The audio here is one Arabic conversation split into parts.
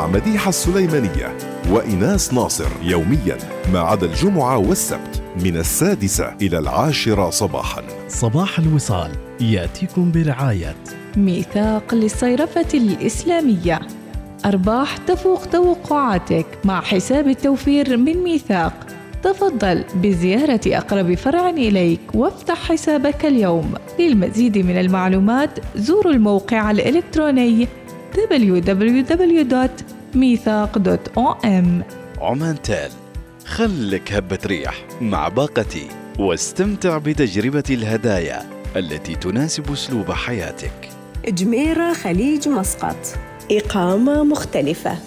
مديحة السليمانية وإناس ناصر يوميا ما عدا الجمعة والسبت من السادسة إلى العاشرة صباحا. صباح الوصال يأتيكم برعاية. ميثاق للصيرفة الإسلامية. أرباح تفوق توقعاتك مع حساب التوفير من ميثاق. تفضل بزيارة أقرب فرع إليك وافتح حسابك اليوم. للمزيد من المعلومات زوروا الموقع الإلكتروني www.ميثاق.om عمان تال خلك هبة ريح مع باقتي واستمتع بتجربة الهدايا التي تناسب أسلوب حياتك. جميرة خليج مسقط. إقامة مختلفة.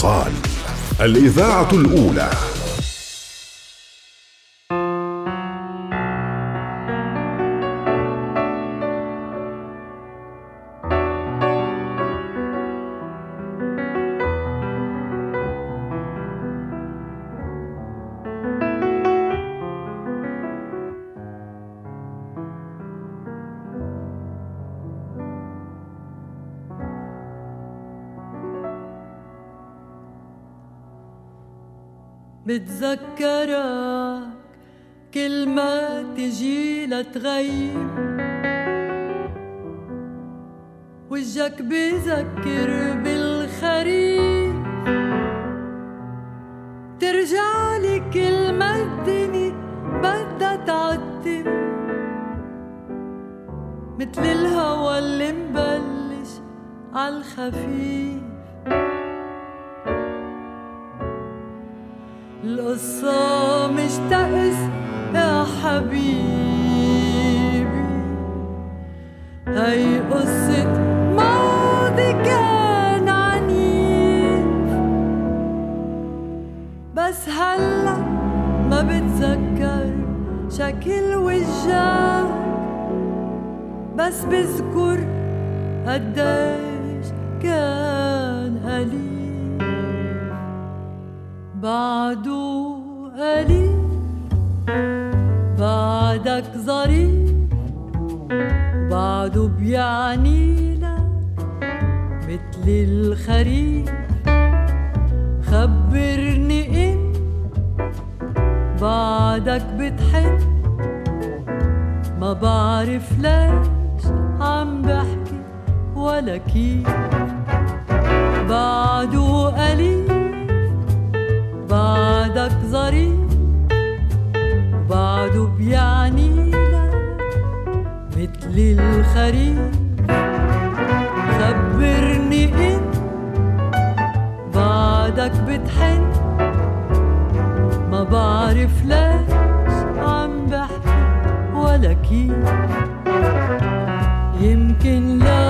الوصال الإذاعة الأولى. بتذكرك كل ما تجي لتغيب وجهك بذكر بالخريف ترجع لي كل ما الدنيا بدها تعتم مثل الهوى اللي مبلش عالخفيف القصة مش تأس يا حبيبي. هي قصة ماضي كان عنيف. بس هلا ما بتذكر شكل وجهك. بس بذكر قديش بعرف ليش عم بحكي ولا كيف. يمكن لو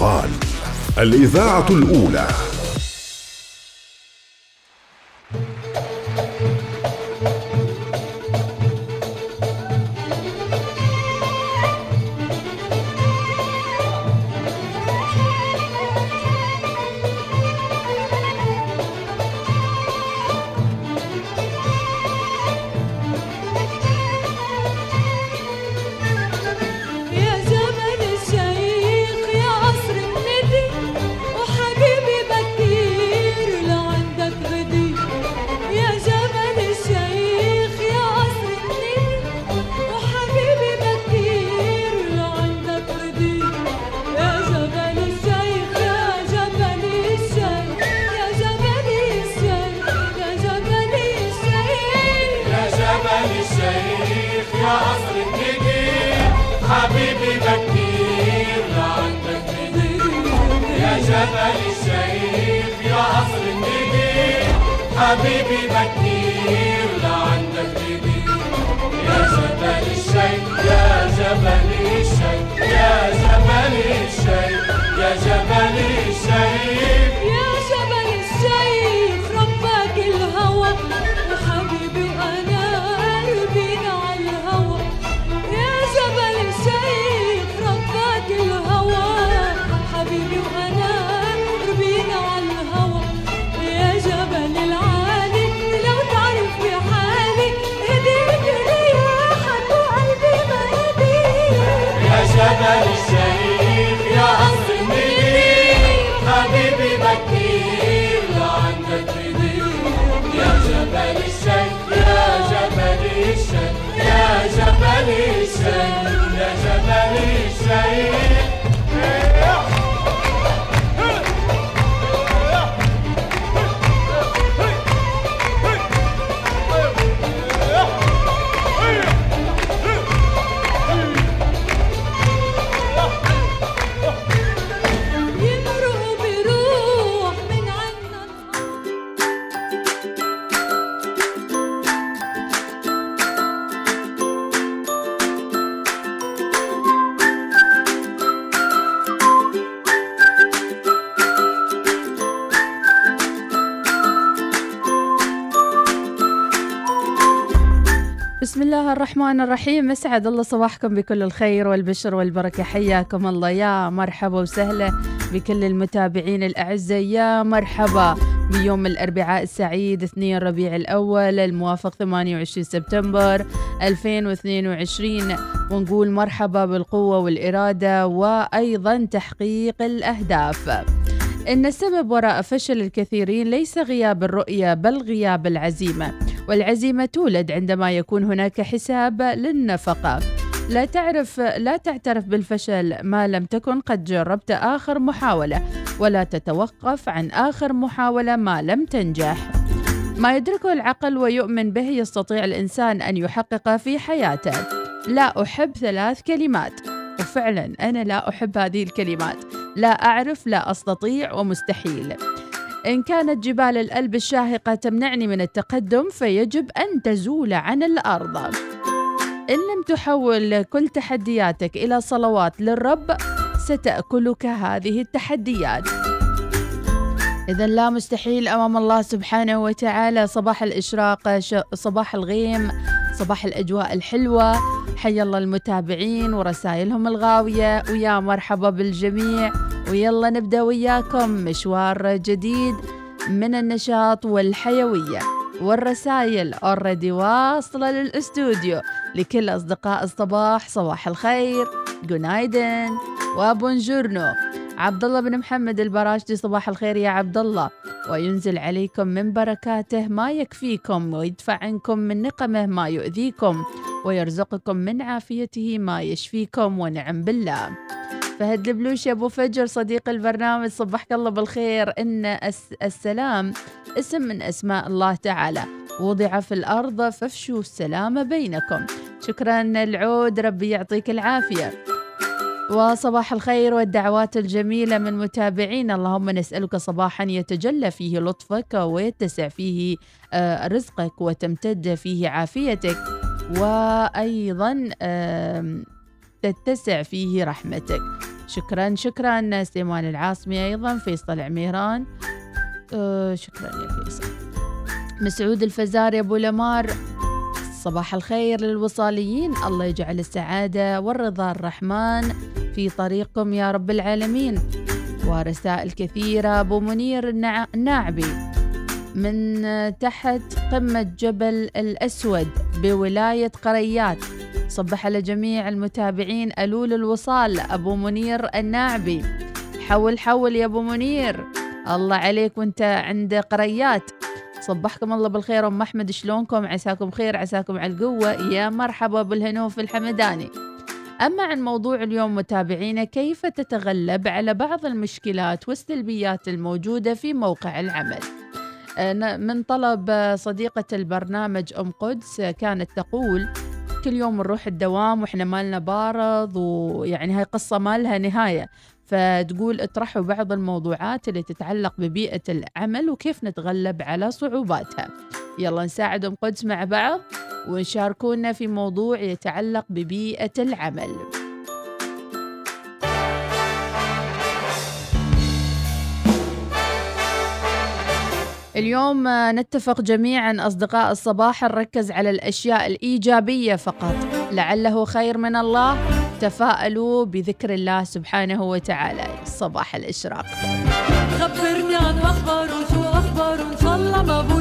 الوصال الإذاعة الأولى. الشيخ يا قصر النجي حبيبي بكير لعندك يا جبل الشيخ يا حبيبي بكير. الرحمن الرحيم. اسعد الله صباحكم بكل الخير والبشر والبركة. حياكم الله. يا مرحبا وسهلا بكل المتابعين الأعزاء. يا مرحبا بيوم الأربعاء السعيد 2 ربيع الأول الموافق 28 سبتمبر 2022 ونقول مرحبا بالقوة والإرادة وأيضا تحقيق الأهداف. إن السبب وراء فشل الكثيرين ليس غياب الرؤية بل غياب العزيمة. والعزيمة تولد عندما يكون هناك حساب للنفقة. لا تعرف لا تعترف بالفشل ما لم تكن قد جربت آخر محاولة ولا تتوقف عن آخر محاولة ما لم تنجح. ما يدركه العقل ويؤمن به يستطيع الإنسان أن يحقق في حياته. لا أحب ثلاث كلمات. وفعلا أنا لا أحب هذه الكلمات. لا أعرف لا أستطيع ومستحيل. إن كانت جبال الألب الشاهقة تمنعني من التقدم فيجب أن تزول عن الأرض. إن لم تحول كل تحدياتك إلى صلوات للرب ستأكلك هذه التحديات. إذا لا مستحيل أمام الله سبحانه وتعالى صباح الإشراق صباح الغيم. صباح الأجواء الحلوة. حي الله المتابعين ورسائلهم الغاوية. ويا مرحبا بالجميع. ويلا نبدأ وياكم مشوار جديد من النشاط والحيوية. والرسائل already واصلة للإستوديو لكل أصدقاء الصباح. صباح الخير. günaydın و buongiorno. عبد الله بن محمد البراشدي صباح الخير يا عبد الله وينزل عليكم من بركاته ما يكفيكم ويدفع عنكم من نقمه ما يؤذيكم ويرزقكم من عافيته ما يشفيكم ونعم بالله. فهد البلوش يا أبو فجر صديق البرنامج صبحك الله بالخير. إن الس- السلام اسم من أسماء الله تعالى. وضع في الأرض فافشوا السلام بينكم. شكرا العود ربي يعطيك العافية. وصباح الخير والدعوات الجميلة من متابعين. اللهم نسألك صباحا يتجلى فيه لطفك ويتسع فيه آه، رزقك وتمتد فيه عافيتك وأيضا تتسع فيه رحمتك. شكرا شكرا سليمان العاصمي أيضا فيصل عميران. آه شكرا يا فيصل. مسعود الفزاري أبو لمار. صباح الخير للوصاليين. الله يجعل السعادة والرضا الرحمن في طريقكم يا رب العالمين. ورسائل كثيرة أبو منير الناعبي من تحت قمة جبل الأسود بولاية قريات. صبح على جميع المتابعين. ألول الوصال أبو منير الناعبي. حول حول يا أبو منير. الله عليك وأنت عند قريات. صبحكم الله بالخير. أم أحمد شلونكم؟ عساكم خير عساكم على القوة. يا مرحبا بالهنوف الحمداني. أما عن موضوع اليوم متابعينا كيف تتغلب على بعض المشكلات والسلبيات الموجودة في موقع العمل؟ آه، من طلب صديقة البرنامج أم قدس كانت تقول كل يوم نروح الدوام وإحنا مالنا بارض ويعني هاي قصة ما لها نهاية. فتقول اطرحوا بعض الموضوعات اللي تتعلق ببيئة العمل وكيف نتغلب على صعوباتها. يلا نساعد أم قدس مع بعض ونشاركونا في موضوع يتعلق ببيئة العمل. اليوم نتفق جميعا أصدقاء الصباح نركز على الأشياء الإيجابية فقط. لعله خير من الله. تفاءلوا بذكر الله سبحانه وتعالى. صباح الإشراق. خبرني عن اخباره شو اخباره إن شاء الله ما بو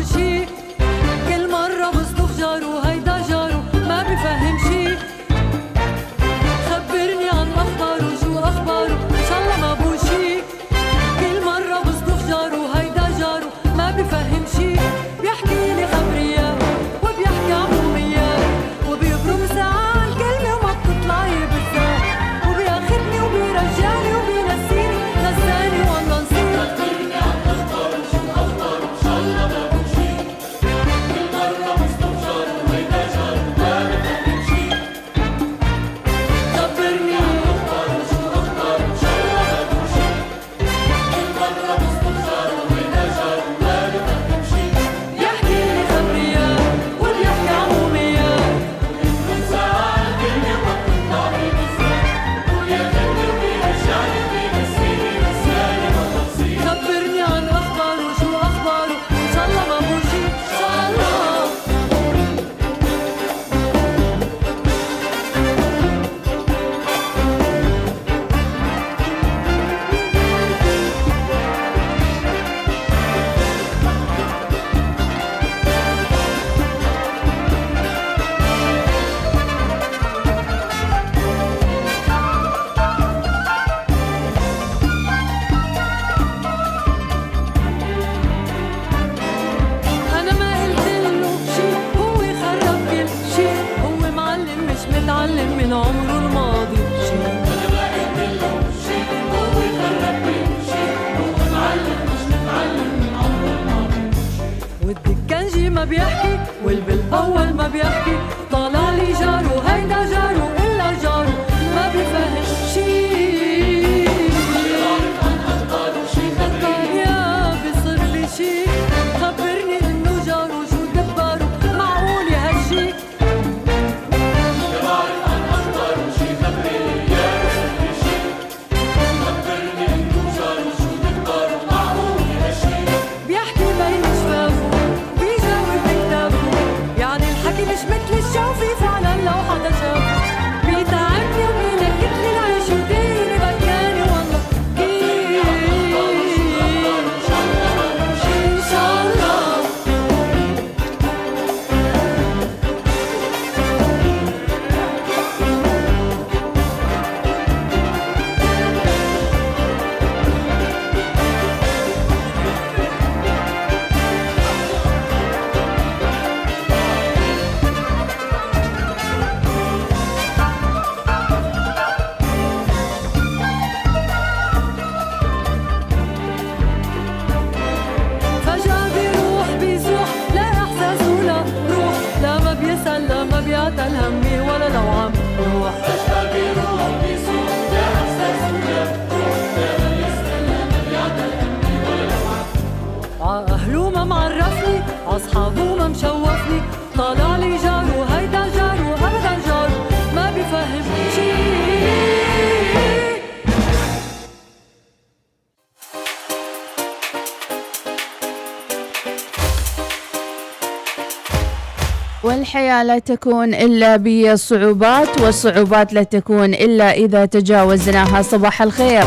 والحياة لا تكون إلا بالصعوبات والصعوبات لا تكون إلا إذا تجاوزناها. صباح الخير.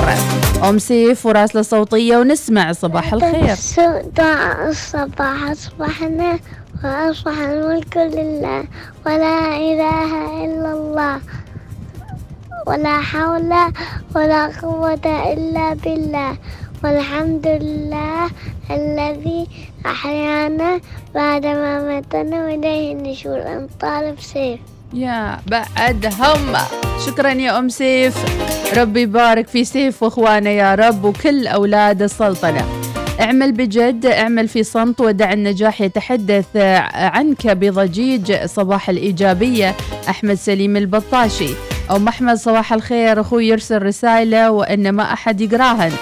أم سيف وراسلة صوتية ونسمع صباح الخير. دعاء الصباح أصبحنا وأصبح الملك لله ولا إله إلا الله ولا حول ولا قوة إلا بالله. والحمد لله الذي أحيانا بعدما ماتنا وإليه النشور. أن طالب سيف. يا بعد هم شكرا يا أم سيف. ربي يبارك في سيف وإخوانه يا رب وكل أولاد السلطنة. اعمل بجد اعمل في صمت ودع النجاح. يتحدث عنك بضجيج صباح الإيجابية أحمد سليم البطاشي. أم أحمد صباح الخير. أخوي يرسل رسالة وإن ما أحد يقراهن.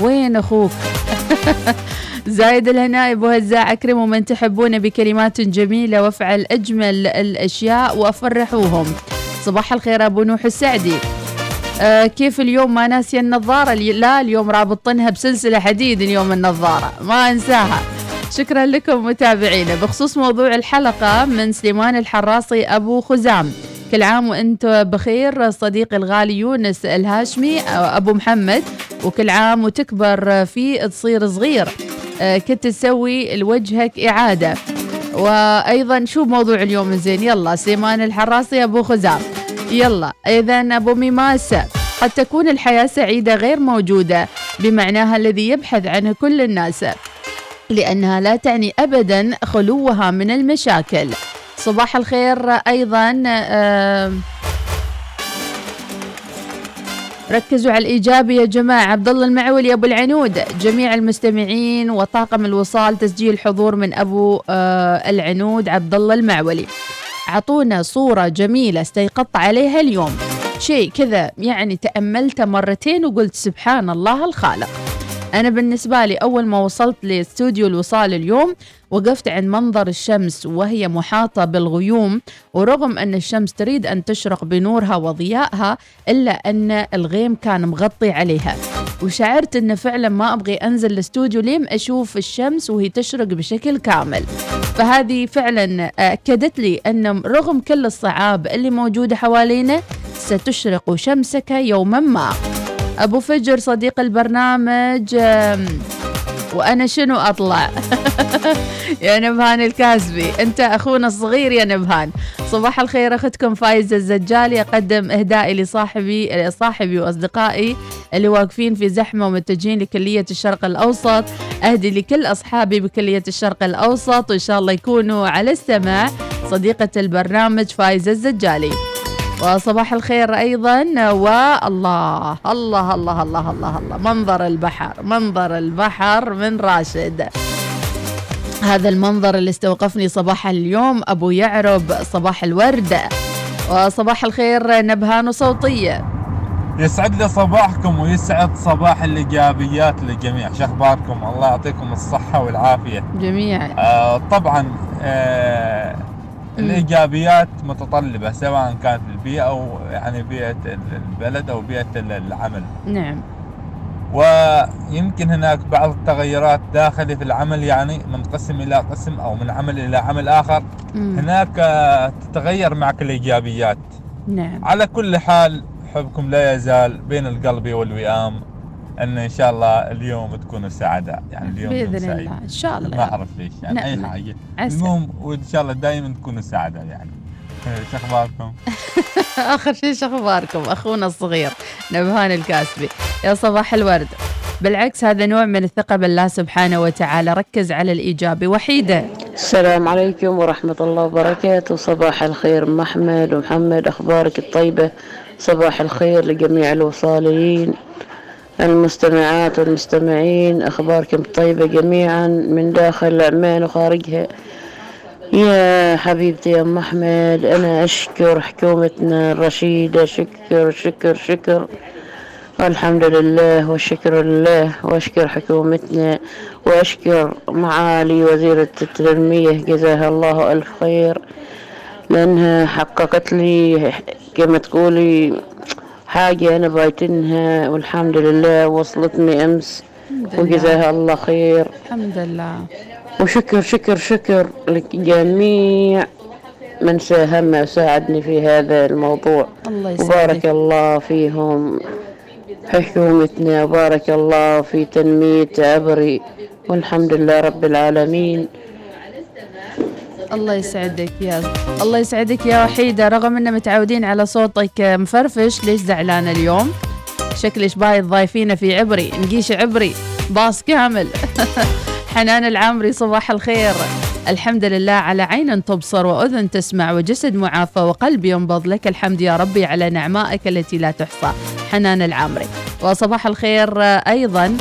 وين أخوك؟ زايد الهناء ابو هزاع اكرموا من تحبون بكلمات جميلة وأفعل أجمل الأشياء وأفرحوهم. صباح الخير أبو نوح السعدي. آه كيف اليوم؟ ما ناسي النظارة. لا اليوم رابطنها بسلسلة حديد اليوم النظارة. ما أنساها. شكرا لكم متابعينا. بخصوص موضوع الحلقة من سليمان الحراصي أبو خزام. كل عام وانت بخير صديقي الغالي يونس الهاشمي أبو محمد. وكل عام وتكبر فيه تصير صغير. آه، كنت تسوي لوجهك إعادة. وأيضا شو موضوع اليوم زين؟ يلا سليمان الحراسي أبو خزام. يلا إذا أبو ميماسة. قد تكون الحياة سعيدة غير موجودة بمعناها الذي يبحث عنه كل الناس لأنها لا تعني أبدا خلوها من المشاكل. صباح الخير أيضا آه ركزوا على الإيجابي يا جماعة. عبد الله المعولي أبو العنود. جميع المستمعين وطاقم الوصال تسجيل حضور من أبو آه العنود عبد الله المعولي. أعطونا صورة جميلة استيقظت عليها اليوم. شيء كذا يعني تأملته مرتين وقلت سبحان الله الخالق. أنا بالنسبة لي أول ما وصلت لاستوديو الوصال اليوم وقفت عند منظر الشمس وهي محاطة بالغيوم ورغم أن الشمس تريد أن تشرق بنورها وضيائها إلا أن الغيم كان مغطي عليها. وشعرت أن فعلا ما أبغي أنزل الاستوديو لين أشوف الشمس وهي تشرق بشكل كامل. فهذه فعلا أكدت لي أن رغم كل الصعاب اللي موجودة حوالينا ستشرق شمسك يوما ما. أبو فجر صديق البرنامج وأنا شنو أطلع؟ يا نبهان الكاسبي أنت أخونا الصغير يا نبهان. صباح الخير أختكم فايزة الزجالي أقدم إهدائي لصاحبي صاحبي وأصدقائي اللي واقفين في زحمة ومتجهين لكلية الشرق الأوسط. أهدي لكل أصحابي بكلية الشرق الأوسط وإن شاء الله يكونوا على السماع صديقة البرنامج فايزة الزجالي وصباح الخير أيضا. والله الله الله الله الله الله. منظر البحر منظر البحر من راشد. هذا المنظر اللي استوقفني صباح اليوم أبو يعرب صباح الورد. وصباح الخير نبهان صوتية يسعد لي صباحكم ويسعد صباح الإيجابيات للجميع شو أخباركم الله يعطيكم الصحة والعافية. جميعا آه طبعا آه الايجابيات متطلبة سواء كانت البيئه أو يعني بيئة البلد أو بيئة العمل. نعم. ويمكن هناك بعض التغيرات داخلي في العمل يعني منقسم إلى قسم أو من عمل إلى عمل آخر مم. هناك تتغير معك الايجابيات. نعم. على كل حال حبكم لا يزال بين القلب والوئام إن إن شاء الله اليوم تكونوا سعداء يعني اليوم سعيد. الله إن شاء الله. ما أعرف ليش يعني نعم، أي. حاجة. المهم وإن شاء الله دائما تكونوا سعداء يعني. شو أخباركم؟ آخر شيء شو أخباركم؟ أخونا الصغير نبهان الكاسبي. يا صباح الورد. بالعكس هذا نوع من الثقة بالله سبحانه وتعالى. ركز على الإيجابي. وحيدة. السلام عليكم ورحمة الله وبركاته. صباح الخير أم أحمد ومحمد أخبارك الطيبة؟ صباح الخير لجميع الوصاليين المستمعات والمستمعين أخباركم طيبة جميعا من داخل عمان وخارجها. يا حبيبتي يا أم أحمد أنا أشكر حكومتنا الرشيدة شكر شكر شكر. والحمد لله والشكر لله وأشكر حكومتنا وأشكر معالي وزيرة التنمية جزاها الله ألف خير. لأنها حققت لي كما تقولي حاجة أنا بايتنها والحمد لله وصلتني أمس. وجزاها الله خير. الحمد لله. وشكر شكر شكر لجميع من ساهم وساعدني في هذا الموضوع. الله وبارك يسعدك الله فيهم. حكومتنا وبارك الله في تنمية عبري. والحمد لله رب العالمين. الله يسعدك يا الله يسعدك يا وحيدة. رغم إن متعودين على صوتك مفرفش ليش زعلانة اليوم؟ شكلش بايد ضايفينه في عبري. نقيش عبري. باص كامل. حنان العامري صباح الخير. الحمد لله على عين تبصر وأذن تسمع وجسد معافى وقلب ينبض. لك الحمد يا ربي على نعمائك التي لا تحصى. حنان العامري. وصباح الخير أيضا.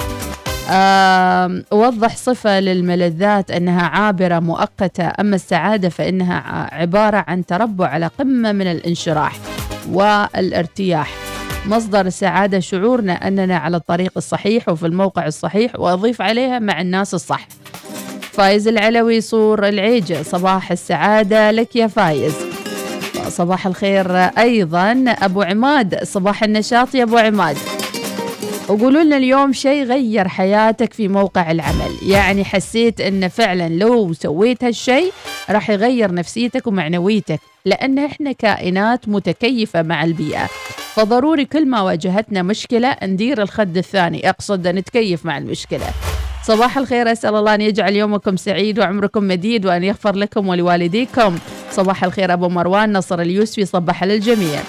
وضح صفة للملذات أنها عابرة مؤقتة. أما السعادة فإنها عبارة عن تربع على قمة من الانشراح والارتياح. مصدر السعادة شعورنا أننا على الطريق الصحيح وفي الموقع الصحيح وأضيف عليها مع الناس الصح. فايز العلوي صور العيجة صباح السعادة لك يا فايز. صباح الخير أيضا أبو عماد. صباح النشاط يا أبو عماد. وقولوا لنا اليوم شيء غير حياتك في موقع العمل. يعني حسيت إن فعلا لو سويت هالشيء راح يغير نفسيتك ومعنويتك لأن إحنا كائنات متكيفة مع البيئة. فضروري كل ما واجهتنا مشكلة ندير الخد الثاني. أقصد نتكيف مع المشكلة. صباح الخير أسأل الله أن يجعل يومكم سعيد وعمركم مديد وأن يغفر لكم ولوالديكم. صباح الخير أبو مروان نصر اليوسفي صبح للجميع.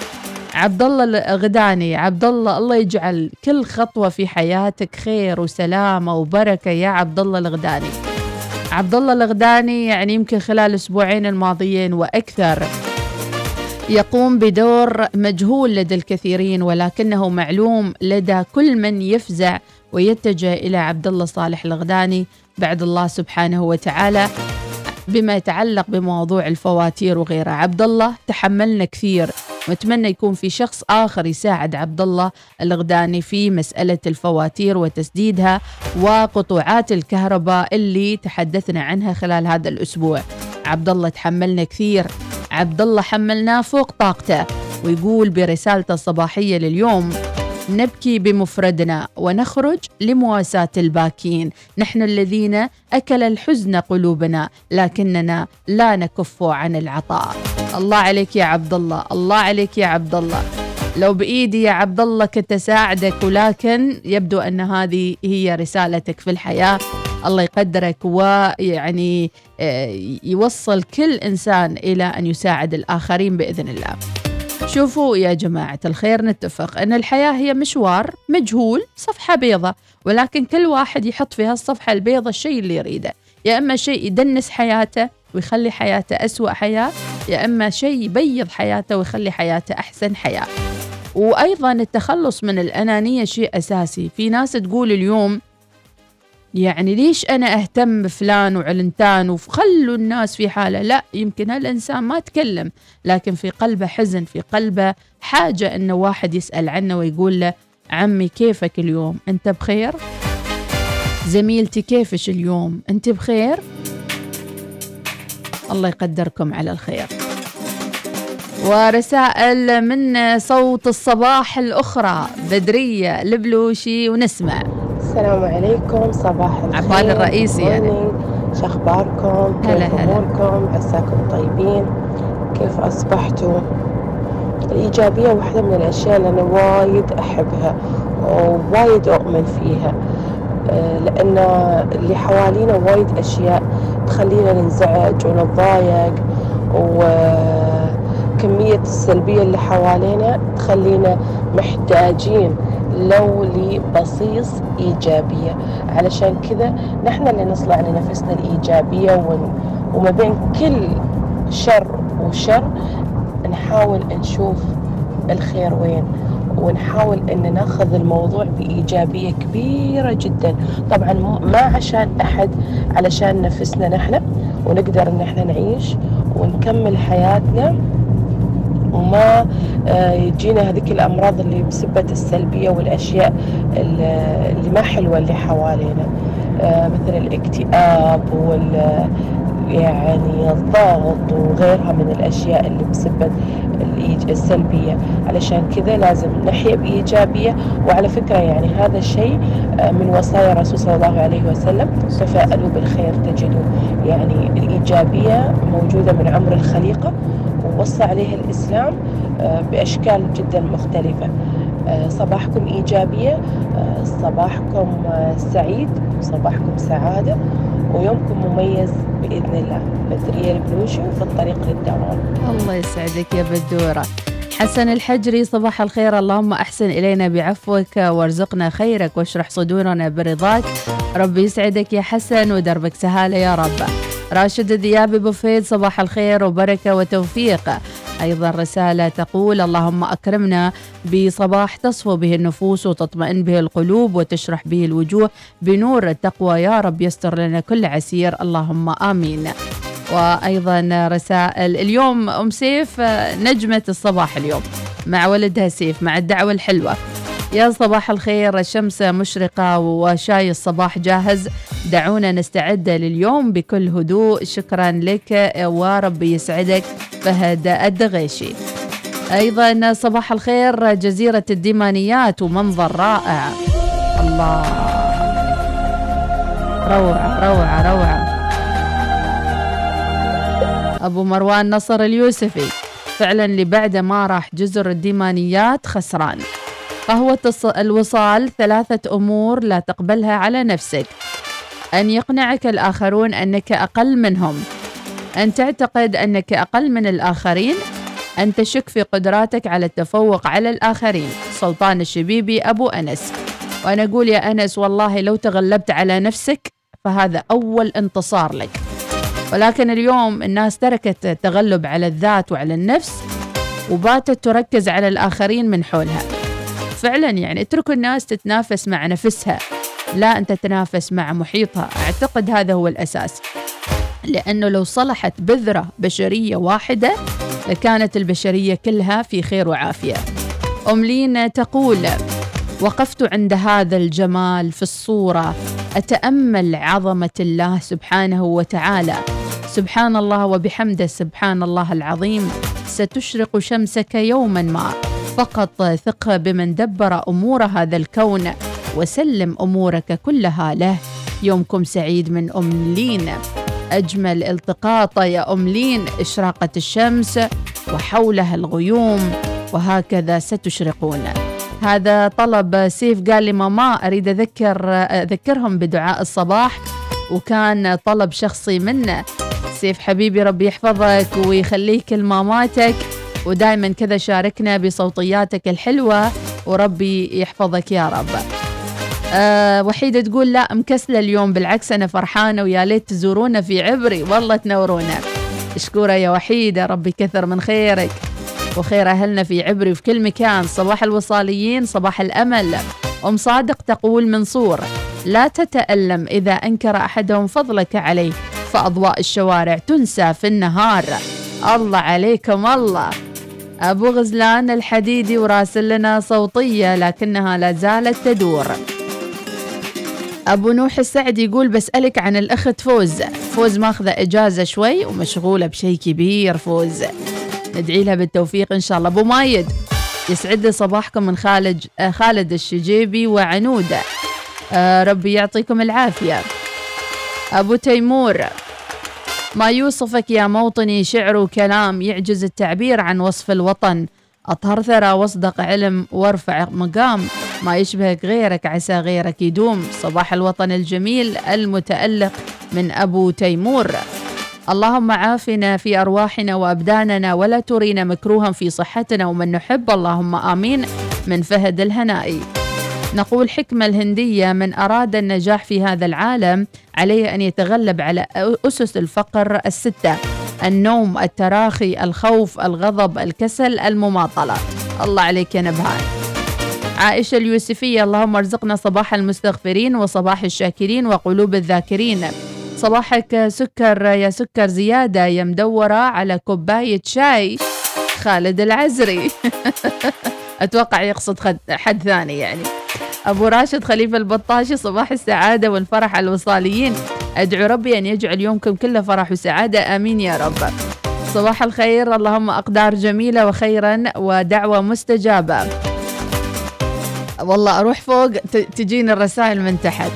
عبد الله الغداني عبد الله الله يجعل كل خطوة في حياتك خير وسلامة وبركة يا عبد الله الغداني. عبد الله الغداني يعني يمكن خلال الاسبوعين الماضيين وأكثر يقوم بدور مجهول لدى الكثيرين ولكنه معلوم لدى كل من يفزع ويتجه إلى عبد الله صالح الغداني بعد الله سبحانه وتعالى بما يتعلق بموضوع الفواتير وغيره. عبد الله تحملنا كثير. واتمنى يكون في شخص آخر يساعد عبد الله الغداني في مسألة الفواتير وتسديدها وقطوعات الكهرباء اللي تحدثنا عنها خلال هذا الأسبوع. عبد الله تحملنا كثير. عبد الله حملناه فوق طاقته ويقول برسالته الصباحية لليوم نبكي بمفردنا ونخرج لمواساة الباكين. نحن الذين أكل الحزن قلوبنا لكننا لا نكف عن العطاء. الله عليك يا عبد الله الله عليك يا عبد الله لو بإيدي يا عبد الله كنت أساعدك ولكن يبدو أن هذه هي رسالتك في الحياة. الله يقدرك ويعني آه، يوصل كل إنسان إلى أن يساعد الآخرين بإذن الله. شوفوا يا جماعة الخير نتفق أن الحياة هي مشوار مجهول صفحة بيضة ولكن كل واحد يحط في هالصفحة البيضة الشيء اللي يريده. يا إما شيء يدنس حياته ويخلي حياته أسوأ حياة يا إما شيء يبيض حياته ويخلي حياته أحسن حياة. وأيضا التخلص من الأنانية شيء أساسي. في ناس تقول اليوم يعني ليش أنا أهتم بفلان وعلنتان وخلوا الناس في حالة؟ لا يمكن هالإنسان ما تكلم لكن في قلبه حزن في قلبه حاجة أنه واحد يسأل عنه ويقول له عمي كيفك اليوم؟ أنت بخير؟ زميلتي كيفش اليوم؟ أنت بخير؟ الله يقدركم على الخير. ورسائل من صوت الصباح الأخرى بدرية البلوشي ونسمع السلام عليكم صباح الخير. عبال الرئيسي يعني. شو أخباركم؟ هلا كيف هلا. أموركم؟ عساكم طيبين؟ كيف أصبحتوا؟ الإيجابية واحدة من الأشياء اللي أنا وايد أحبها ووايد أؤمن فيها آه، لأن اللي حوالينا وايد أشياء تخلينا ننزعج ونتضايق وكميه السلبية اللي حوالينا تخلينا محتاجين لو لبصيص إيجابية علشان كذا نحن اللي نصنع لنفسنا الإيجابية. وما بين كل شر وشر نحاول نشوف الخير وين ونحاول إن ناخذ الموضوع بإيجابية كبيرة جدا طبعا ما عشان أحد علشان نفسنا نحن ونقدر إن إحنا نعيش ونكمل حياتنا وما آه، يجينا هذيك الأمراض اللي بسبة السلبية والأشياء اللي ما حلوة اللي حوالينا. آه، مثل الاكتئاب وال يعني الضغط وغيرها من الأشياء اللي بسبب السلبية. علشان كذا لازم نحيا بإيجابية. وعلى فكرة يعني هذا الشيء آه، من وصايا الرسول صلى الله عليه وسلم تفاءلوا بالخير تجدوا. يعني الإيجابية موجودة من عمر الخليقة. ووصى عليه الإسلام آه، بأشكال جدا مختلفة. آه، صباحكم إيجابية آه، صباحكم سعيد صباحكم سعادة ويومكم مميز بإذن الله. بدرية البلوشي وفي الطريق للدوام. الله يسعدك يا بدورة. حسن الحجري صباح الخير. اللهم أحسن إلينا بعفوك وارزقنا خيرك واشرح صدورنا برضاك. ربي يسعدك يا حسن ودربك سهالة يا رب. راشد الذيابي بوفيد صباح الخير وبركة وتوفيق. أيضا رسالة تقول اللهم أكرمنا بصباح تصفو به النفوس وتطمئن به القلوب وتشرح به الوجوه بنور التقوى. يا رب يستر لنا كل عسير. اللهم آمين. وأيضا رسائل اليوم أم سيف نجمة الصباح اليوم مع ولدها سيف مع الدعوة الحلوة. يا صباح الخير الشمس مشرقة وشاي الصباح جاهز. دعونا نستعد لليوم بكل هدوء. شكرا لك وربي يسعدك. فهد الدغيشي. أيضا صباح الخير جزيرة الديمانيات ومنظر رائع. الله. روعة روعة روعة. أبو مروان نصر اليوسفي. فعلا اللي بعده ما راح جزر الديمانيات خسران. قهوة الوصال ثلاثة أمور لا تقبلها على نفسك. أن يقنعك الآخرون أنك أقل منهم. أن تعتقد أنك أقل من الآخرين. أن تشك في قدراتك على التفوق على الآخرين. سلطان الشبيبي أبو أنس. وأنا أقول يا أنس والله لو تغلبت على نفسك فهذا أول انتصار لك. ولكن اليوم الناس تركت التغلب على الذات وعلى النفس وباتت تركز على الآخرين من حولها. فعلا يعني اتركوا الناس تتنافس مع نفسها لا أنت تتنافس مع محيطها. أعتقد هذا هو الأساس. لأنه لو صلحت بذرة بشرية واحدة لكانت البشرية كلها في خير وعافية. أم لينا تقول وقفت عند هذا الجمال في الصورة أتأمل عظمة الله سبحانه وتعالى. سبحان الله وبحمده سبحان الله العظيم. ستشرق شمسك يوما ما. فقط ثق بمن دبر أمور هذا الكون وسلم أمورك كلها له. يومكم سعيد من أم لين. أجمل التقاط يا أم لين. إشراقة الشمس وحولها الغيوم وهكذا ستشرقون. هذا طلب سيف قال لي ماما أريد أذكر أذكرهم بدعاء الصباح. وكان طلب شخصي منه. سيف حبيبي ربي يحفظك ويخليك لماماتك. ودائما كذا شاركنا بصوتياتك الحلوة وربي يحفظك يا رب. أه وحيدة تقول لا مكسلة اليوم بالعكس أنا فرحانة ويا ليت تزورونا في عبري. والله تنورونا. مشكورة يا وحيدة ربي كثر من خيرك. وخير أهلنا في عبري وفي كل مكان. صباح الوصاليين صباح الأمل. أم صادق تقول منصور لا تتألم إذا أنكر أحدهم فضلك عليه فأضواء الشوارع تنسى في النهار. الله عليكم الله. أبو غزلان الحديدي وراسل لنا صوتية لكنها لا زالت تدور. أبو نوح السعد يقول بسألك عن الأخت فوز. فوز ماخذة إجازة شوي ومشغولة بشيء كبير فوز. ندعي لها بالتوفيق إن شاء الله. أبو مايد يسعد لي صباحكم من خالد خالد الشجيبي وعنودة آه ربي يعطيكم العافية. أبو تيمور ما يوصفك يا موطني شعر وكلام يعجز التعبير عن وصف الوطن. أطهر ثرى واصدق علم وارفع مقام. ما يشبهك غيرك عسى غيرك يدوم. صباح الوطن الجميل المتألق من أبو تيمور. اللهم عافنا في أرواحنا وأبداننا ولا ترينا مكروها في صحتنا ومن نحب. اللهم آمين من فهد الهنائي. نقول حكمة الهندية من أراد النجاح في هذا العالم عليه أن يتغلب على أسس الفقر الستة النوم التراخي الخوف الغضب الكسل المماطلة. الله عليك يا نبهان. عائشة اليوسفية اللهم ارزقنا صباح المستغفرين وصباح الشاكرين وقلوب الذاكرين. صباحك سكر يا سكر زيادة يا مدورة على كوباية شاي خالد العزري. أتوقع يقصد حد ثاني يعني. أبو راشد خليفة البطاشي صباح السعادة والفرح على الوصاليين. أدعو ربي أن يجعل يومكم كله فرح وسعادة. آمين يا رب. صباح الخير اللهم أقدار جميلة وخيرا ودعوة مستجابة. والله أروح فوق تجيني الرسائل من تحت.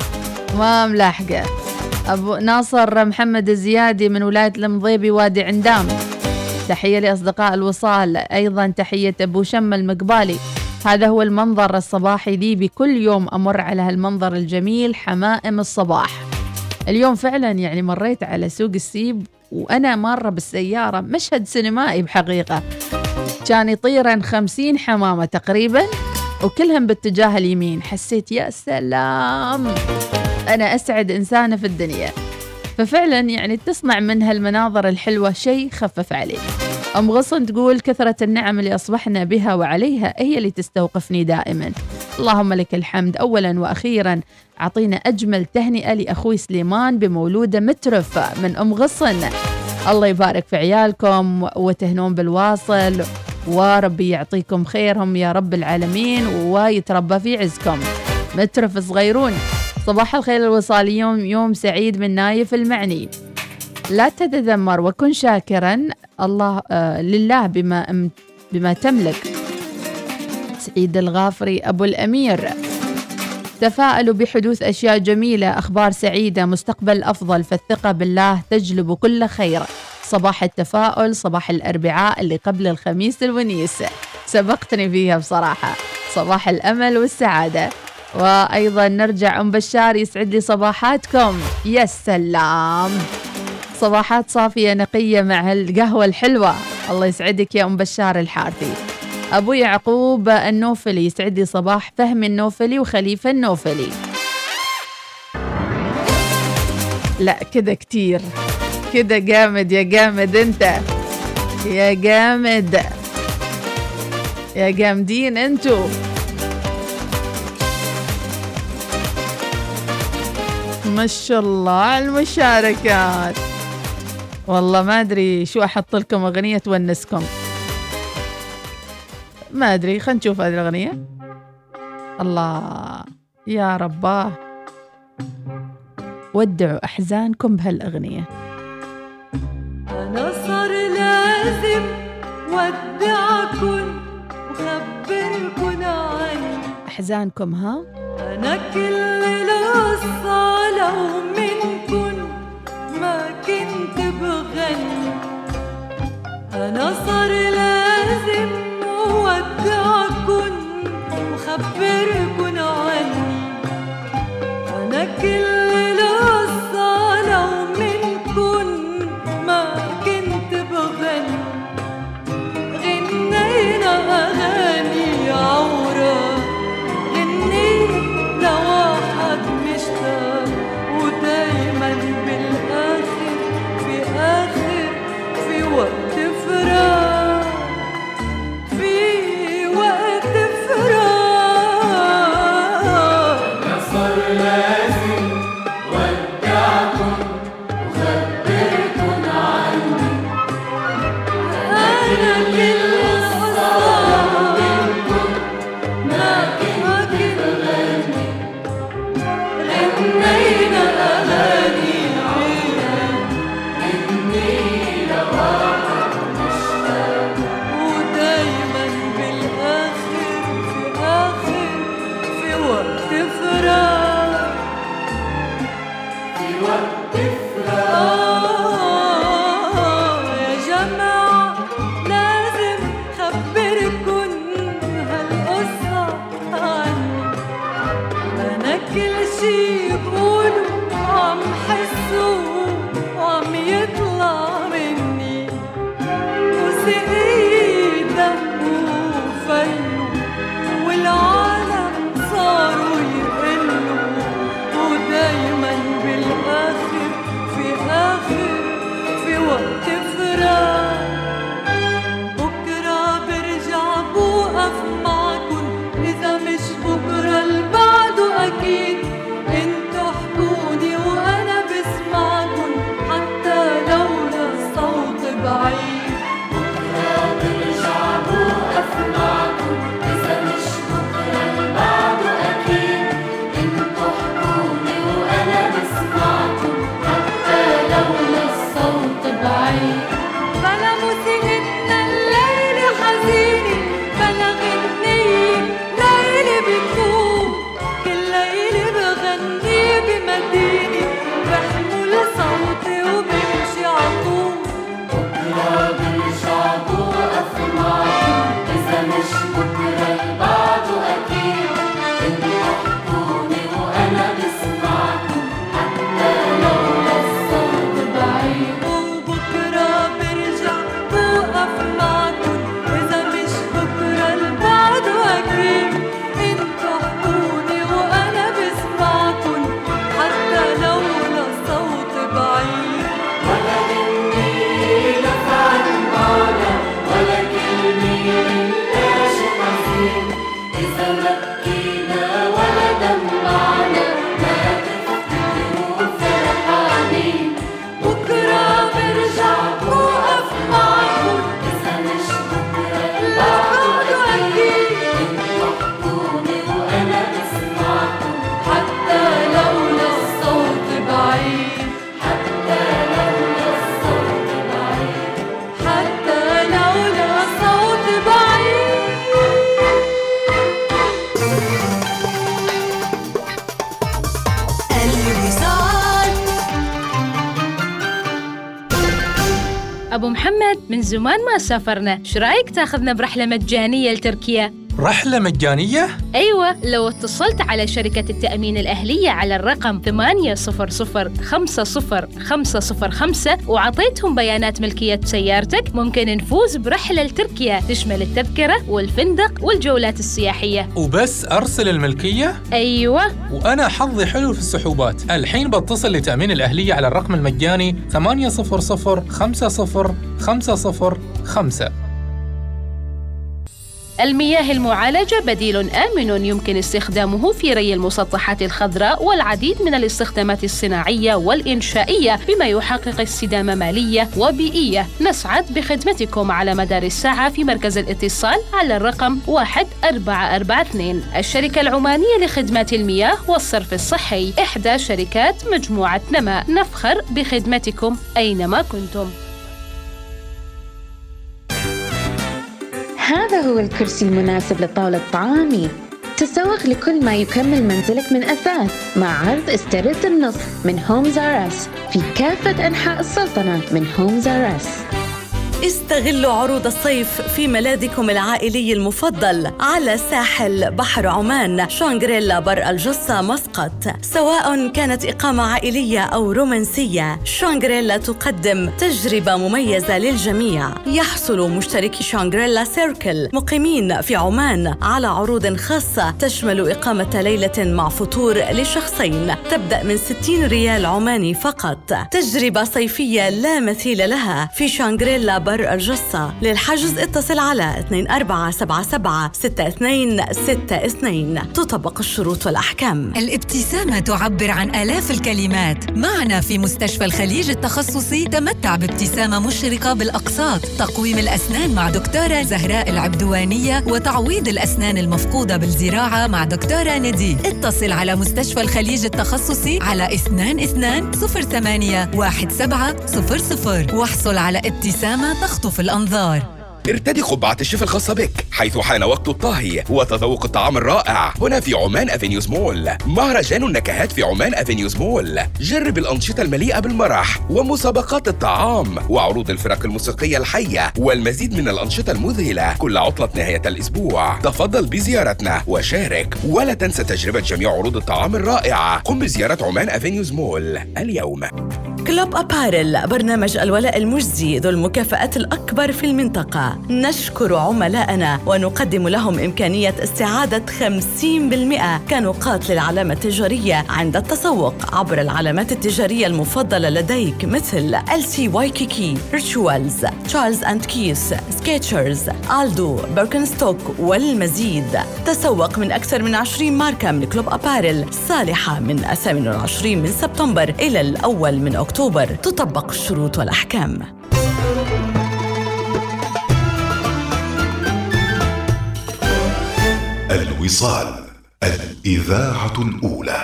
ما ملاحقة. أبو ناصر محمد الزيادي من ولاية المضيبي وادي عندام. تحية لأصدقاء الوصال. أيضا تحية أبو شم المقبالي. هذا هو المنظر الصباحي لي بكل يوم أمر على هالمنظر الجميل حمائم الصباح. اليوم فعلا يعني مريت على سوق السيب وأنا مارة بالسيارة مشهد سينمائي بحقيقة. كان يطيرن خمسين حمامة تقريبا وكلهم باتجاه اليمين. حسيت يا سلام أنا أسعد إنسانة في الدنيا. ففعلا يعني تصنع من هالمناظر الحلوة شيء خفف عليك. أم غصن تقول كثرة النعم اللي أصبحنا بها وعليها هي اللي تستوقفني دائما. اللهم لك الحمد أولا وأخيرا. أعطينا أجمل تهنئة لأخوي سليمان بمولودة مترف من أم غصن. الله يبارك في عيالكم وتهنون بالواصل. وربي يعطيكم خيرهم يا رب العالمين ويتربى في عزكم. مترف صغيرون. صباح الخير الوصال يوم يوم سعيد من نايف المعني. لا تتذمر وكن شاكرا. الله آه لله بما بما تملك. سعيد الغافري أبو الأمير. تفاءلوا بحدوث أشياء جميلة. أخبار سعيدة مستقبل أفضل. فالثقة بالله تجلب كل خير. صباح التفاؤل صباح الأربعاء اللي قبل الخميس الونيس. سبقتني فيها بصراحة. صباح الأمل والسعادة. وأيضا نرجع أم بشار يسعد لي صباحاتكم. يا سلام. صباحات صافية نقية مع القهوة الحلوة. الله يسعدك يا أم بشار الحارثي. أبو يعقوب النوفلي يسعد لي صباح فهمي النوفلي وخليفة النوفلي. لا كده كتير. كده جامد يا جامد أنت. يا جامد. يا جامدين انتو ما شاء الله على المشاركات. والله ما أدري شو أحط لكم أغنية تونسكم. ما أدري خلينا نشوف هذه الأغنية. الله يا رباه. ودعوا أحزانكم بهالأغنية. أنا صار لازم ودعكن وخبركن عني. أحزانكم ها؟ أنا كل بغني أنا صار لازم وخبركن عني. كل زمان ما سافرنا شو رأيك تاخذنا برحلة مجانية لتركيا؟ رحلة مجانية؟ أيوة لو اتصلت على شركة التأمين الأهلية على الرقم 800 وعطيتهم بيانات ملكية سيارتك ممكن نفوز برحلة لتركيا تشمل التذكرة والفندق والجولات السياحية وبس أرسل الملكية؟ أيوة وأنا حظي حلو في السحوبات الحين بتصل لتأمين الأهلية على الرقم المجاني 800 50 505 المياه المعالجة بديل آمن يمكن استخدامه في ري المسطحات الخضراء والعديد من الاستخدامات الصناعية والإنشائية بما يحقق استدامة مالية وبيئية. نسعد بخدمتكم على مدار الساعة في مركز الاتصال على الرقم 1442 الشركة العمانية لخدمات المياه والصرف الصحي إحدى شركات مجموعة نما. نفخر بخدمتكم أينما كنتم. هذا هو الكرسي المناسب لطاولة طعامي. تسوق لكل ما يكمل منزلك من أثاث مع عرض استرد النصف من Homes R Us في كافة أنحاء السلطنة من Homes R Us استغلوا عروض الصيف في ملاذكم العائلي المفضل على ساحل بحر عمان Shangri-La بر الجصة مسقط. سواء كانت إقامة عائلية أو رومانسية Shangri-La تقدم تجربة مميزة للجميع. يحصل مشتركي Shangri-La Circle مقيمين في عمان على عروض خاصة تشمل إقامة ليلة مع فطور لشخصين. تبدأ من 60 ريال عماني فقط. تجربة صيفية لا مثيل لها في شانغريلا بر الجصة للحجز اتصل على 2477 6262 تطبق الشروط والأحكام. الابتسامة تعبر عن آلاف الكلمات. معنا في مستشفى الخليج التخصصي تمتع بابتسامة مشرقة بالأقساط. تقويم الأسنان مع دكتورة زهراء العبدوانية وتعويض الأسنان المفقودة بالزراعة مع دكتورة ندي اتصل على مستشفى الخليج التخصصي على 22 08 1700 واحصل على ابتسامة تخطف الأنظار. ارتدي قبعة الشيف الخاصة بك حيث حان وقت الطهي وتذوق الطعام الرائع. هنا في عمان Avenues Mall. مهرجان النكهات في عمان Avenues Mall. جرب الأنشطة المليئة بالمرح ومسابقات الطعام وعروض الفرق الموسيقية الحية والمزيد من الأنشطة المذهلة كل عطلة نهاية الأسبوع. تفضل بزيارتنا وشارك ولا تنسى تجربة جميع عروض الطعام الرائعة. قم بزيارة عمان Avenues Mall اليوم. Club Apparel برنامج الولاء المجزي ذو المكافآت الأكبر في المنطقة. نشكر عملائنا ونقدم لهم إمكانية استعادة 50% كنقاط للعلامة التجارية عند التسوق عبر العلامات التجارية المفضلة لديك مثل LC Waikiki Rituals Charles & Keith Skechers Aldo Birkenstock والمزيد. تسوق من أكثر من 20 ماركة من Club Apparel صالحة من 28 من سبتمبر إلى الأول من أكتوبر. تطبق الشروط والأحكام. الوصال الإذاعة الأولى.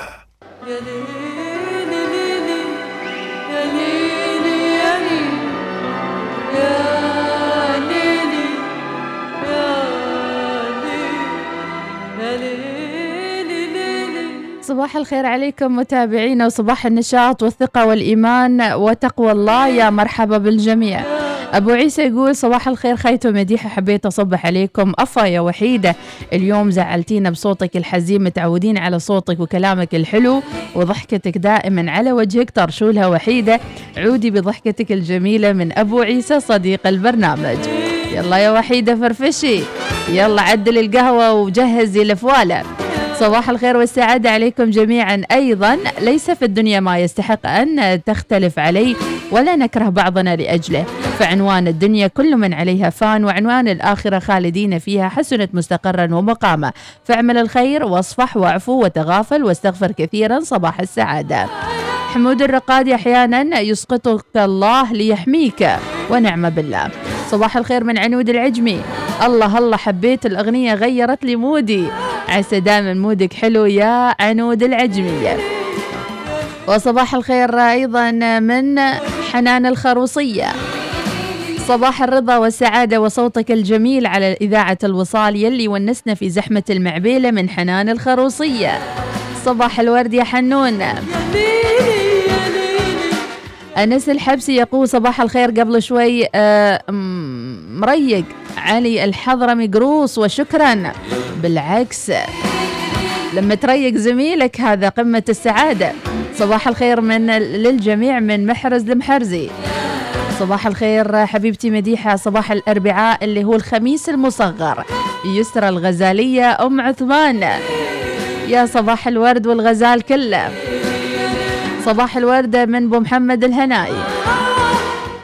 يا ليلي ليلي يا ليلي يا يا ليلي يا ليلي ليلي صباح الخير عليكم متابعينا وصباح النشاط والثقة والإيمان وتقوى الله يا مرحبا بالجميع. أبو عيسى يقول صباح الخير خيتو مديحة حبيت أصبح عليكم. أفا يا وحيدة. اليوم زعلتينا بصوتك الحزين متعودين على صوتك وكلامك الحلو وضحكتك دائما على وجهك. ترشولها وحيدة. عودي بضحكتك الجميلة من أبو عيسى صديق البرنامج. يلا يا وحيدة فرفشي. يلا عدل القهوة وجهزي الفوالة صباح الخير والسعادة عليكم جميعا. أيضا ليس في الدنيا ما يستحق أن تختلف عليه ولا نكره بعضنا لأجله. فعنوان الدنيا كل من عليها فان وعنوان الآخرة خالدين فيها حسنت مستقرا ومقاما. فاعمل الخير واصفح واعفو وتغافل واستغفر كثيرا صباح السعادة. حمود الرقادي أحيانا يسقطك الله ليحميك ونعم بالله. صباح الخير من عنود العجمي. الله الله حبيت الأغنية غيرت لي مودي. عسى دائما مودك حلو يا عنود العجمية وصباح الخير أيضا من حنان الخروصية. صباح الرضا والسعادة وصوتك الجميل على إذاعة الوصال يلي ونسنا في زحمة المعبيلة من حنان الخروصية. صباح الورد يا حنون. أنس الحبسي يقول صباح الخير قبل شوي آه، مريق. علي الحضرمي قروص وشكرا. بالعكس لما تريق زميلك هذا قمة السعادة. صباح الخير من للجميع من محرز لمحرزي صباح الخير حبيبتي مديحة صباح الأربعاء اللي هو الخميس المصغر. يسرى الغزالية أم عثمان. يا صباح الورد والغزال كله. صباح الوردة من أبو محمد الهنائي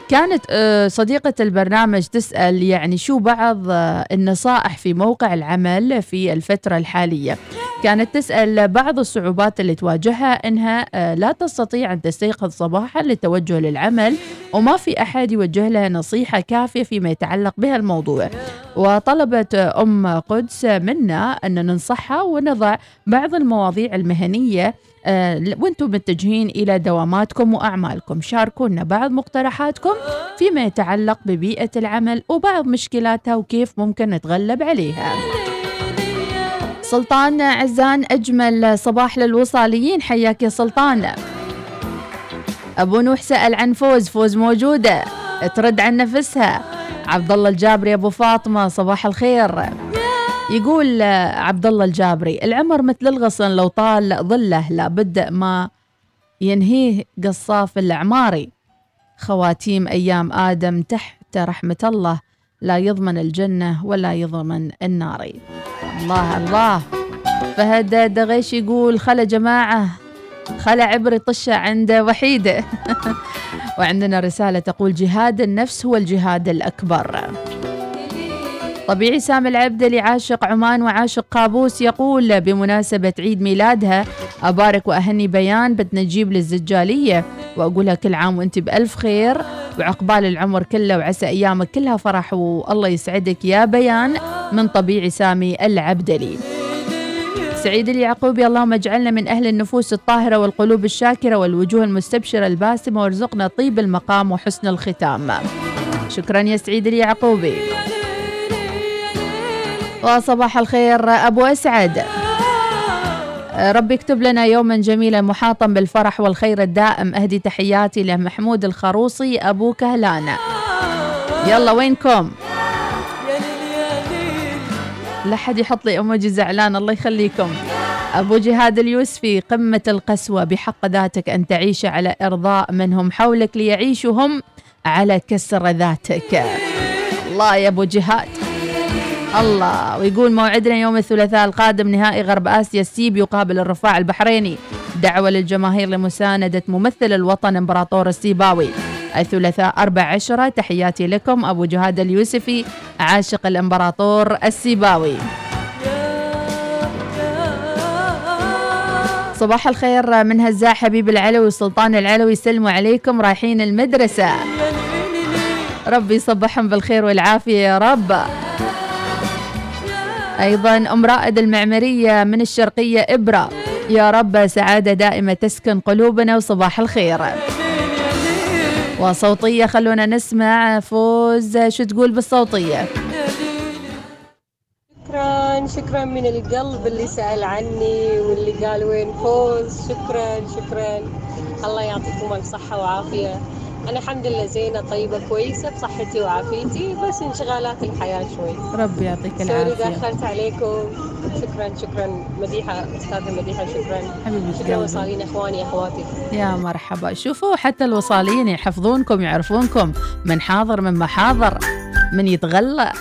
كانت آه، صديقة البرنامج تسأل يعني شو بعض آه، النصائح في موقع العمل في الفترة الحالية. كانت تسأل بعض الصعوبات اللي تواجهها أنها آه، لا تستطيع أن تستيقظ صباحا للتوجه للعمل وما في أحد يوجه لها نصيحة كافية فيما يتعلق بها الموضوع. وطلبت أم قدس منا أن ننصحها ونضع بعض المواضيع المهنية وأنتم متجهين إلى دواماتكم وأعمالكم. شاركونا بعض مقترحاتكم فيما يتعلق ببيئة العمل وبعض مشكلاتها وكيف ممكن نتغلب عليها. سلطان عزان أجمل صباح للوصاليين. حياك يا سلطان. أبو نوح سأل عن فوز فوز موجودة. ترد عن نفسها. عبد الله الجابري أبو فاطمة صباح الخير. يقول آه، عبد الله الجابري العمر مثل الغصن لو طال ظله لابد ما ينهيه قصاف العماري. خواتيم أيام آدم تحت رحمة الله لا يضمن الجنة ولا يضمن النار. الله الله. فهد دغيش يقول خلا جماعة خلا عبري طشة عند وحيده وعندنا رسالة تقول جهاد النفس هو الجهاد الأكبر. طبيعي سامي العبدلي عاشق عمان وعاشق قابوس يقول بمناسبة عيد ميلادها أبارك وأهني بيان بدنا نجيب للزجالية وأقولها كل عام وأنت بألف خير وعقبال العمر كله وعسى أيامك كلها فرح والله يسعدك يا بيان من طبيعي سامي العبدلي سعيد اليعقوبي اللهم اجعلنا من أهل النفوس الطاهرة والقلوب الشاكرة والوجوه المستبشرة الباسمة وارزقنا طيب المقام وحسن الختام. شكرا يا سعيد اليعقوبي. وصباح الخير أبو أسعد. ربي يكتب لنا يوما جميلا محاطا بالفرح والخير الدائم. أهدي تحياتي لمحمود الخروصي أبو كهلانة يلا وينكم؟ لا حد يحط لي أموجي زعلان الله يخليكم. أبو جهاد اليوسفي قمة القسوة بحق ذاتك أن تعيش على إرضاء من هم حولك ليعيشوا هم على كسر ذاتك. الله يا أبو جهاد. الله. ويقول موعدنا يوم الثلاثاء القادم نهائي غرب آسيا السيب يقابل الرفاع البحريني. دعوة للجماهير لمساندة ممثل الوطن إمبراطور السيباوي. الثلاثاء 14 تحياتي لكم أبو جهاد اليوسفي عاشق الإمبراطور السيباوي. صباح الخير من هزاع حبيب العلوي وسلطان العلوي سلموا عليكم رايحين المدرسة. ربي يصبحهم بالخير والعافية يا رب. أيضا أم رائد المعمرية من الشرقية إبرة. يا رب سعادة دائمة تسكن قلوبنا وصباح الخير. وصوتية خلونا نسمع. فوز شو تقول بالصوتية؟ شكرا شكرا من القلب اللي سأل عني واللي قال وين فوز. شكرا شكرا. الله يعطيكم الصحة وعافية أنا الحمد لله زينة طيبة كويسة بصحتي وعافيتي بس انشغالات الحياة شوي. ربي يعطيك سوري العافية. دخلت عليكم. شكرا شكرا. مديحة أستاذة مديحة شكرا. حبيبة شكرا. وصالين إخواني أخواتي. يا مرحبا. شوفوا حتى الوصاليين يحفظونكم يعرفونكم من حاضر من محاضر من يتغلى.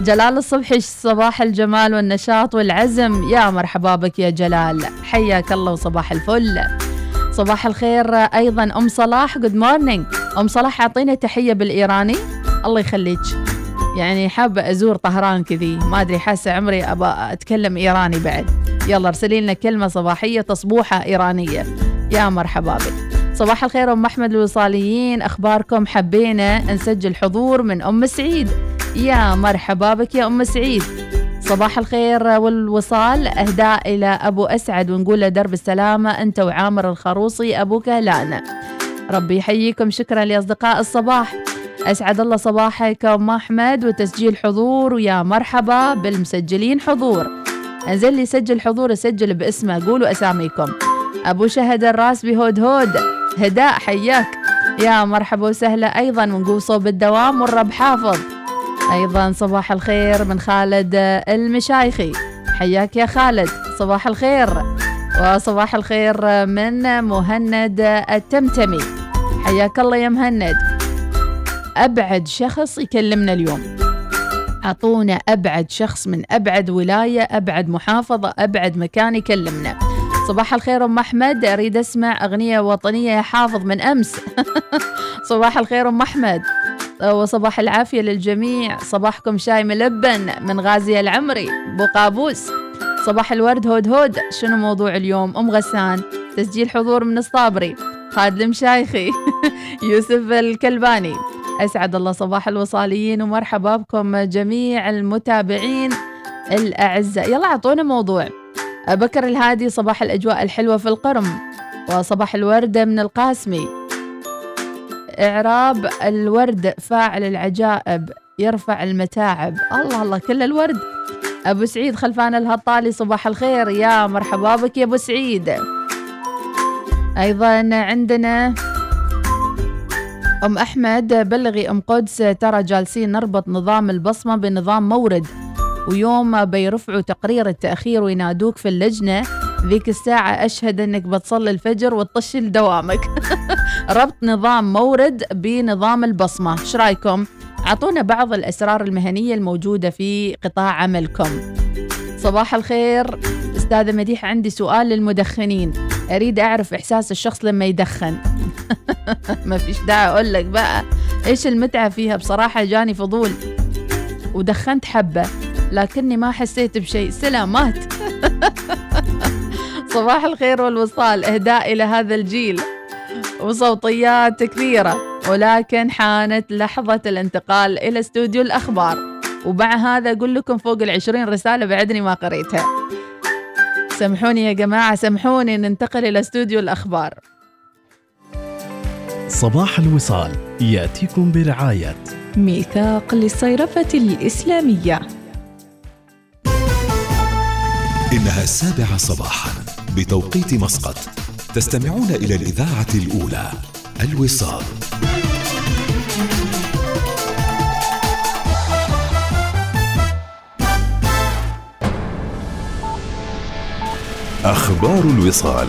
جلال الصبحي صباح الجمال والنشاط والعزم. يا مرحبا بك يا جلال. حياك الله وصباح الفل. صباح الخير أيضا أم صلاح. good morning أم صلاح أعطينا تحية بالإيراني. الله يخليك. يعني حابة أزور طهران كذي. ما أدري حاسة عمري أبى أتكلم إيراني بعد. يلا أرسلي لنا كلمة صباحية تصبوحة إيرانية. يا مرحبا بك. صباح الخير أم أحمد الوصاليين. أخباركم حبينا. نسجل حضور من أم سعيد. يا مرحبا بك يا أم سعيد. صباح الخير والوصال. أهداء إلى أبو أسعد ونقول له درب السلامة. أنت وعامر الخروصي أبو كهلان ربي يحييكم. شكرا لأصدقاء الصباح. أسعد الله صباحك أم أحمد وتسجيل حضور ويا مرحبا بالمسجلين حضور. أنزل لي سجل حضور أسجل باسمه قولوا أساميكم. أبو شهد الراس بهود هود هداء حياك. يا مرحبا وسهلا أيضا ونقول صوب الدوام والرب حافظ. أيضا صباح الخير من خالد المشايخي. حياك يا خالد صباح الخير. وصباح الخير من مهند التمتمي. حياك الله يا مهند. أبعد شخص يكلمنا اليوم. أعطونا أبعد شخص من أبعد ولاية أبعد محافظة أبعد مكان يكلمنا. صباح الخير أم أحمد. أريد أسمع أغنية وطنية يا حافظ من أمس. صباح الخير أم أحمد. وصباح العافية للجميع. صباحكم شاي ملبن من غازي العمري. بو قابوس. صباح الورد هود هود. شنو موضوع اليوم؟ أم غسان. تسجيل حضور من الصابري. خالد المشايخي يوسف الكلباني. أسعد الله صباح الوصاليين ومرحبا بكم جميع المتابعين الأعزاء. يلا أعطونا موضوع. بكر الهادي صباح الأجواء الحلوة في القرم. وصباح الوردة من القاسمي. إعراب الورد فاعل العجائب يرفع المتاعب. الله الله كل الورد. أبو سعيد خلفان الهطالي صباح الخير. يا مرحبا بك يا أبو سعيد. أيضا عندنا أم أحمد بلغي أم قدس ترى جالسين نربط نظام البصمة بنظام مورد. ويوم بيرفعوا تقرير التأخير وينادوك في اللجنة ذيك الساعة أشهد أنك بتصلي الفجر وتطش لدوامك ربط نظام مورد بنظام البصمة. إيش رأيكم؟ أعطونا بعض الأسرار المهنية الموجودة في قطاع عملكم. صباح الخير. أستاذة مديحة عندي سؤال للمدخنين. أريد أعرف إحساس الشخص لما يدخن. ما فيش داعي أقول لك بقى. إيش المتعة فيها؟ بصراحة جاني فضول. ودخنت حبة لكني ما حسيت بشيء. سلامات. صباح الخير والوصال. إهداء إلى هذا الجيل. وصوتيات كثيرة ولكن حانت لحظة الانتقال إلى استوديو الأخبار. ومع هذا أقول لكم فوق العشرين رسالة بعدني ما قريتها. سامحوني يا جماعة سامحوني ننتقل إلى استوديو الأخبار. صباح الوصال يأتيكم برعاية. ميثاق للصيرفة الإسلامية. إنها السابعة صباحا بتوقيت مسقط. تستمعون إلى الإذاعة الأولى الوصال. أخبار الوصال.